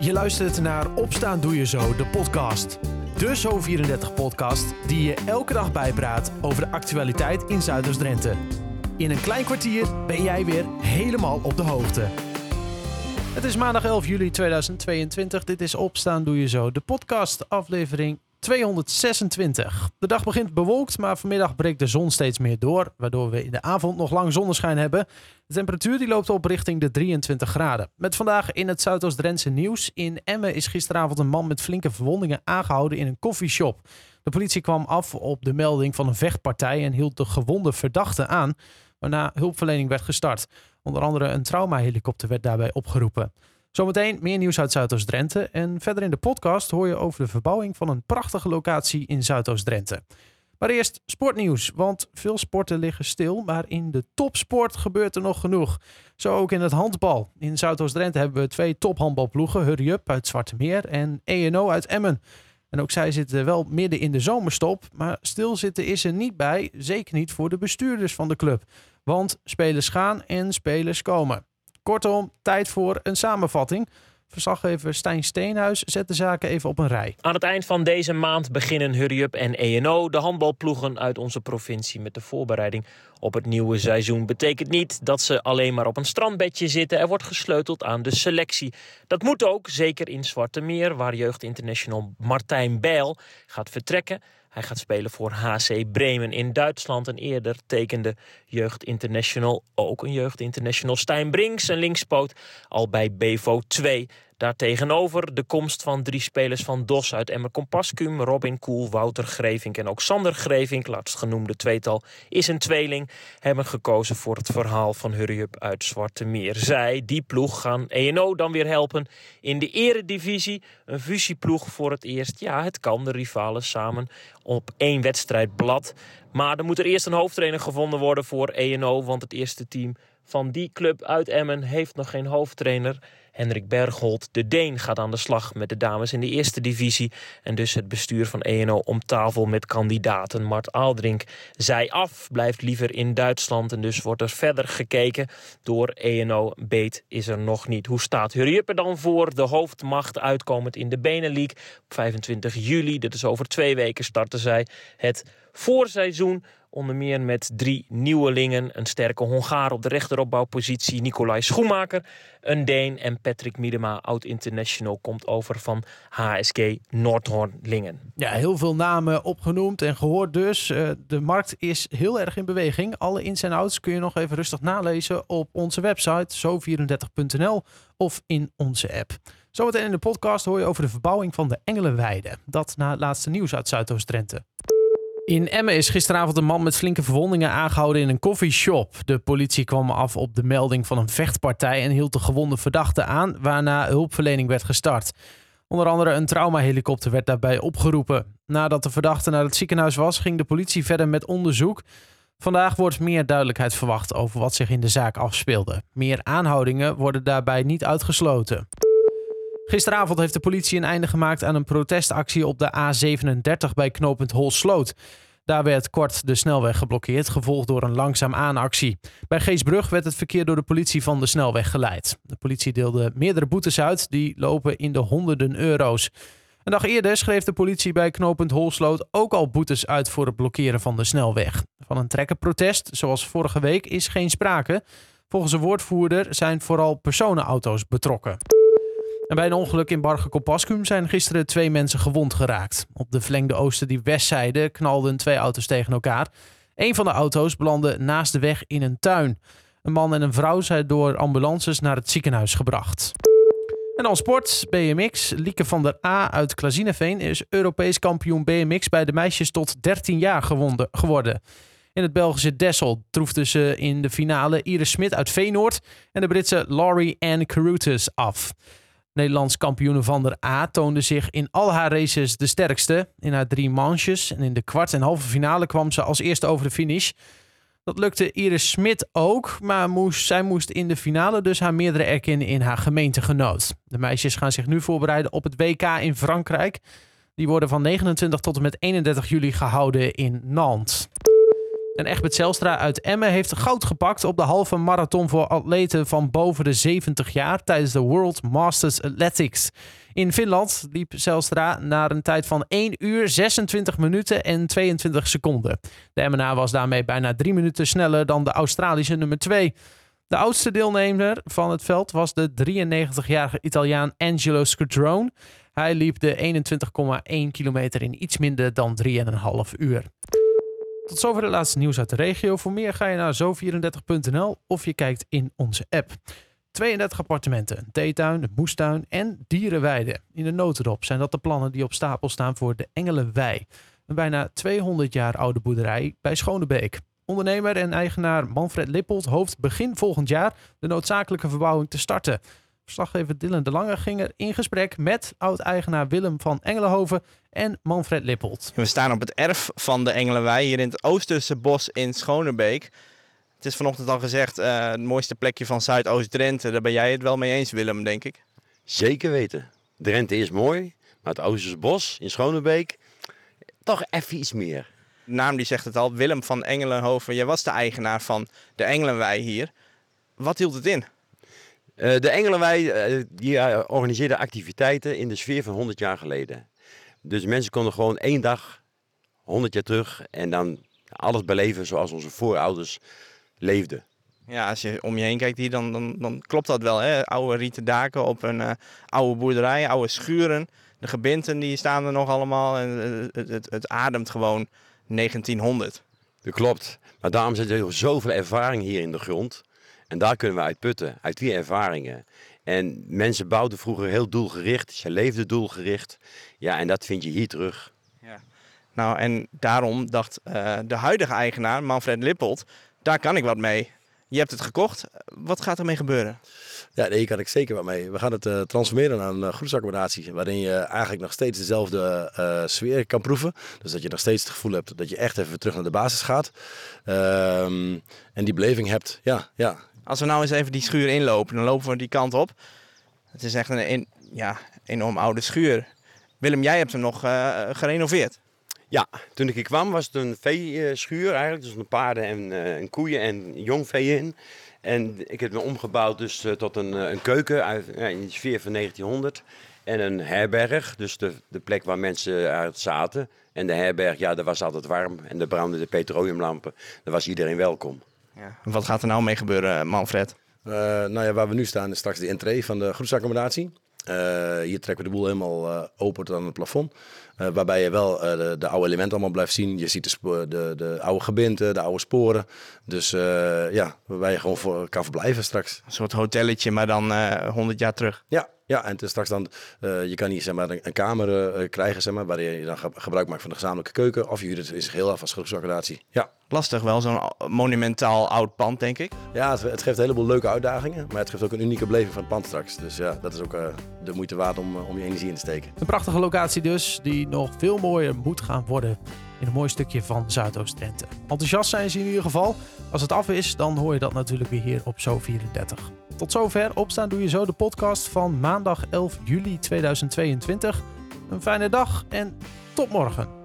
Je luistert naar Opstaan Doe Je Zo, de podcast. De Zo34-podcast die je elke dag bijpraat over de actualiteit in Zuiders-Drenthe. In een klein kwartier ben jij weer helemaal op de hoogte. Het is maandag 11 juli 2022. Dit is Opstaan Doe Je Zo, de podcast aflevering 226. De dag begint bewolkt, maar vanmiddag breekt de zon steeds meer door, waardoor we in de avond nog lang zonneschijn hebben. De temperatuur die loopt op richting de 23 graden. Met vandaag in het Zuidoost-Drentse nieuws. In Emmen is gisteravond een man met flinke verwondingen aangehouden in een koffieshop. De politie kwam af op de melding van een vechtpartij en hield de gewonde verdachte aan, waarna hulpverlening werd gestart. Onder andere een traumahelikopter werd daarbij opgeroepen. Zometeen meer nieuws uit Zuidoost-Drenthe. En verder in de podcast hoor je over de verbouwing van een prachtige locatie in Zuidoost-Drenthe. Maar eerst sportnieuws, want veel sporten liggen stil, maar in de topsport gebeurt er nog genoeg. Zo ook in het handbal. In Zuidoost-Drenthe hebben we twee tophandbalploegen, Hurry Up uit Zwartemeer en ENO uit Emmen. En ook zij zitten wel midden in de zomerstop, maar stilzitten is er niet bij, zeker niet voor de bestuurders van de club. Want spelers gaan en spelers komen. Kortom, tijd voor een samenvatting. Verslaggever Stijn Steenhuis zet de zaken even op een rij. Aan het eind van deze maand beginnen Hurry Up en ENO, de handbalploegen uit onze provincie, met de voorbereiding op het nieuwe seizoen. Betekent niet dat ze alleen maar op een strandbedje zitten. Er wordt gesleuteld aan de selectie. Dat moet ook, zeker in Zwarte Meer, waar jeugdinternational Martijn Bijl gaat vertrekken. Hij gaat spelen voor HC Bremen in Duitsland. En eerder tekende Jeugd International, ook een Jeugd International, Stijn Brinks, een linkspoot, al bij Bevo 2. Daartegenover de komst van drie spelers van DOS uit Emmer. Robin Koel, Wouter Grevink en ook Sander Grevink, laatst genoemde tweetal, is een tweeling. Hebben gekozen voor het verhaal van Hurry Up uit Zwarte Meer. Zij, die ploeg, gaan ENO dan weer helpen in de eredivisie. Een fusieploeg voor het eerst. Ja, het kan, de rivalen samen op één wedstrijdblad. Maar er moet er eerst een hoofdtrainer gevonden worden voor ENO, want het eerste team van die club uit Emmen heeft nog geen hoofdtrainer. Hendrik Bergholt, de Deen, gaat aan de slag met de dames in de eerste divisie. En dus het bestuur van ENO om tafel met kandidaten. Mart Aaldrink zij af, blijft liever in Duitsland. En dus wordt er verder gekeken door ENO. Beet is er nog niet. Hoe staat Hurry er dan voor? De hoofdmacht uitkomend in de Benelink. Op 25 juli, dit is over twee weken, starten zij het voorseizoen. Onder meer met drie nieuwelingen. Een sterke Hongaar op de rechteropbouwpositie, Nicolai Schoenmaker. Een Deen en Patrick Miedema, oud-international, komt over van HSG Noordhoornlingen. Ja, heel veel namen opgenoemd en gehoord dus. Uh, de markt is heel erg in beweging. Alle ins en outs kun je nog even rustig nalezen op onze website zo34.nl of in onze app. Zometeen in de podcast hoor je over de verbouwing van de Engelenweide. Dat na het laatste nieuws uit Zuidoost-Drenthe. In Emmen is gisteravond een man met flinke verwondingen aangehouden in een coffeeshop. De politie kwam af op de melding van een vechtpartij en hield de gewonde verdachte aan, waarna hulpverlening werd gestart. Onder andere een traumahelikopter werd daarbij opgeroepen. Nadat de verdachte naar het ziekenhuis was, ging de politie verder met onderzoek. Vandaag wordt meer duidelijkheid verwacht over wat zich in de zaak afspeelde. Meer aanhoudingen worden daarbij niet uitgesloten. Gisteravond heeft de politie een einde gemaakt aan een protestactie op de A37 bij knooppunt Holsloot. Daar werd kort de snelweg geblokkeerd, gevolgd door een langzaam aanactie. Bij Geesbrug werd het verkeer door de politie van de snelweg geleid. De politie deelde meerdere boetes uit, die lopen in de honderden euro's. Een dag eerder schreef de politie bij knooppunt Holsloot ook al boetes uit voor het blokkeren van de snelweg. Van een trekkerprotest, zoals vorige week, is geen sprake. Volgens een woordvoerder zijn vooral personenauto's betrokken. En bij een ongeluk in Barge zijn gisteren twee mensen gewond geraakt. Op de verlengde oosten die westzijde knalden twee auto's tegen elkaar. Een van de auto's belandde naast de weg in een tuin. Een man en een vrouw zijn door ambulances naar het ziekenhuis gebracht. En dan sport, BMX. Lieke van der A uit Klazineveen is Europees kampioen BMX bij de meisjes tot 13 jaar geworden. In het Belgische Dessel troefde ze in de finale Iris Smit uit Veenoord en de Britse Laurie Ann Caruthers af. Nederlands kampioene van der A toonde zich in al haar races de sterkste. In haar drie manches en in de kwart- en halve finale kwam ze als eerste over de finish. Dat lukte Iris Smit ook, maar moest, zij moest in de finale dus haar meerdere erkennen in haar gemeentegenoot. De meisjes gaan zich nu voorbereiden op het WK in Frankrijk. Die worden van 29 tot en met 31 juli gehouden in Nantes. En Egbert Zelstra uit Emmen heeft goud gepakt op de halve marathon voor atleten van boven de 70 jaar tijdens de World Masters Athletics. In Finland liep Zelstra naar een tijd van 1 uur 26 minuten en 22 seconden. De Emmenaar was daarmee bijna 3 minuten sneller dan de Australische nummer 2. De oudste deelnemer van het veld was de 93-jarige Italiaan Angelo Scudrone. Hij liep de 21,1 kilometer in iets minder dan 3,5 uur. Tot zover het laatste nieuws uit de regio. Voor meer ga je naar zo34.nl of je kijkt in onze app. 32 appartementen, een theetuin, een moestuin en dierenweide. In de notendop zijn dat de plannen die op stapel staan voor de Engelenwei. Een bijna 200 jaar oude boerderij bij Schonebeek. Ondernemer en eigenaar Manfred Lippold hoopt begin volgend jaar de noodzakelijke verbouwing te starten. Verslaggever Dylan de Lange ging er in gesprek met oud-eigenaar Willem van Engelenhoven en Manfred Lippold. We staan op het erf van de Engelenwei hier in het Oosterse bos in Schonebeek. Het is vanochtend al gezegd, uh, het mooiste plekje van Zuidoost-Drenthe. Daar ben jij het wel mee eens, Willem, denk ik. Zeker weten. Drenthe is mooi, maar het Oosterse bos in Schonebeek, toch even iets meer. De naam die zegt het al, Willem van Engelenhoven. Jij was de eigenaar van de Engelenwei hier. Wat hield het in? Uh, de Engelenwei uh, die, organiseerde activiteiten in de sfeer van 100 jaar geleden. Dus mensen konden gewoon één dag, 100 jaar terug, en dan alles beleven zoals onze voorouders leefden. Ja, als je om je heen kijkt hier, dan, dan, dan klopt dat wel. Hè? Oude rieten daken op een uh, oude boerderij, oude schuren. De gebinten die staan er nog allemaal en het, het, het ademt gewoon 1900. Dat klopt. Maar daarom zit er zoveel ervaring hier in de grond. En daar kunnen we uit putten, uit die ervaringen. En mensen bouwden vroeger heel doelgericht, ze leefden doelgericht. Ja, en dat vind je hier terug. Ja. Nou, en daarom dacht uh, de huidige eigenaar, Manfred Lippold, daar kan ik wat mee. Je hebt het gekocht. Wat gaat ermee gebeuren? Ja, daar kan ik zeker wat mee. We gaan het uh, transformeren naar een uh, groepsaccommodatie. Waarin je eigenlijk nog steeds dezelfde uh, sfeer kan proeven. Dus dat je nog steeds het gevoel hebt dat je echt even terug naar de basis gaat. Um, en die beleving hebt. Ja, ja. Als we nou eens even die schuur inlopen, dan lopen we die kant op. Het is echt een, enorm oude schuur. Willem, jij hebt hem nog gerenoveerd. Ja, toen ik hier kwam was het een veeschuur eigenlijk. Dus een paarden en, uh, en koeien en jong vee in. En ik heb me omgebouwd dus, uh, tot een, een keuken uit, in de sfeer van 1900. En een herberg, dus de, de plek waar mensen uit zaten. En de herberg, ja, daar was altijd warm. En er brandden de petroleumlampen. Daar was iedereen welkom. Ja. Wat gaat er nou mee gebeuren, Manfred? nou ja, waar we nu staan is straks de entree van de groepsaccommodatie. Uh, hier trekken we de boel helemaal uh, open tot aan het plafond. Uh, waarbij je wel de, de, oude elementen allemaal blijft zien. Je ziet de, de, de oude gebinten, de oude sporen. Dus ja, waarbij je gewoon voor, kan verblijven straks. Een soort hotelletje, maar dan 100 jaar terug. Ja, ja, en het is straks dan, je kan hier zeg maar, een, een kamer krijgen zeg maar, waar je dan gebruik maakt van de gezamenlijke keuken. Of je huurt het in zich heel af als groepsaccommodatie. Ja. Lastig wel, zo'n monumentaal oud pand, denk ik. Ja, het, het, geeft een heleboel leuke uitdagingen. Maar het geeft ook een unieke beleving van het pand straks. Dus ja, dat is ook uh, de moeite waard om, om je energie in te steken. Een prachtige locatie dus, die nog veel mooier moet gaan worden in een mooi stukje van Zuidoost-Drenthe. Enthousiast zijn ze in ieder geval. Als het af is, dan hoor je dat natuurlijk weer hier op Zo34. Tot zover. Opstaan doe je zo de podcast van maandag 11 juli 2022. Een fijne dag en tot morgen.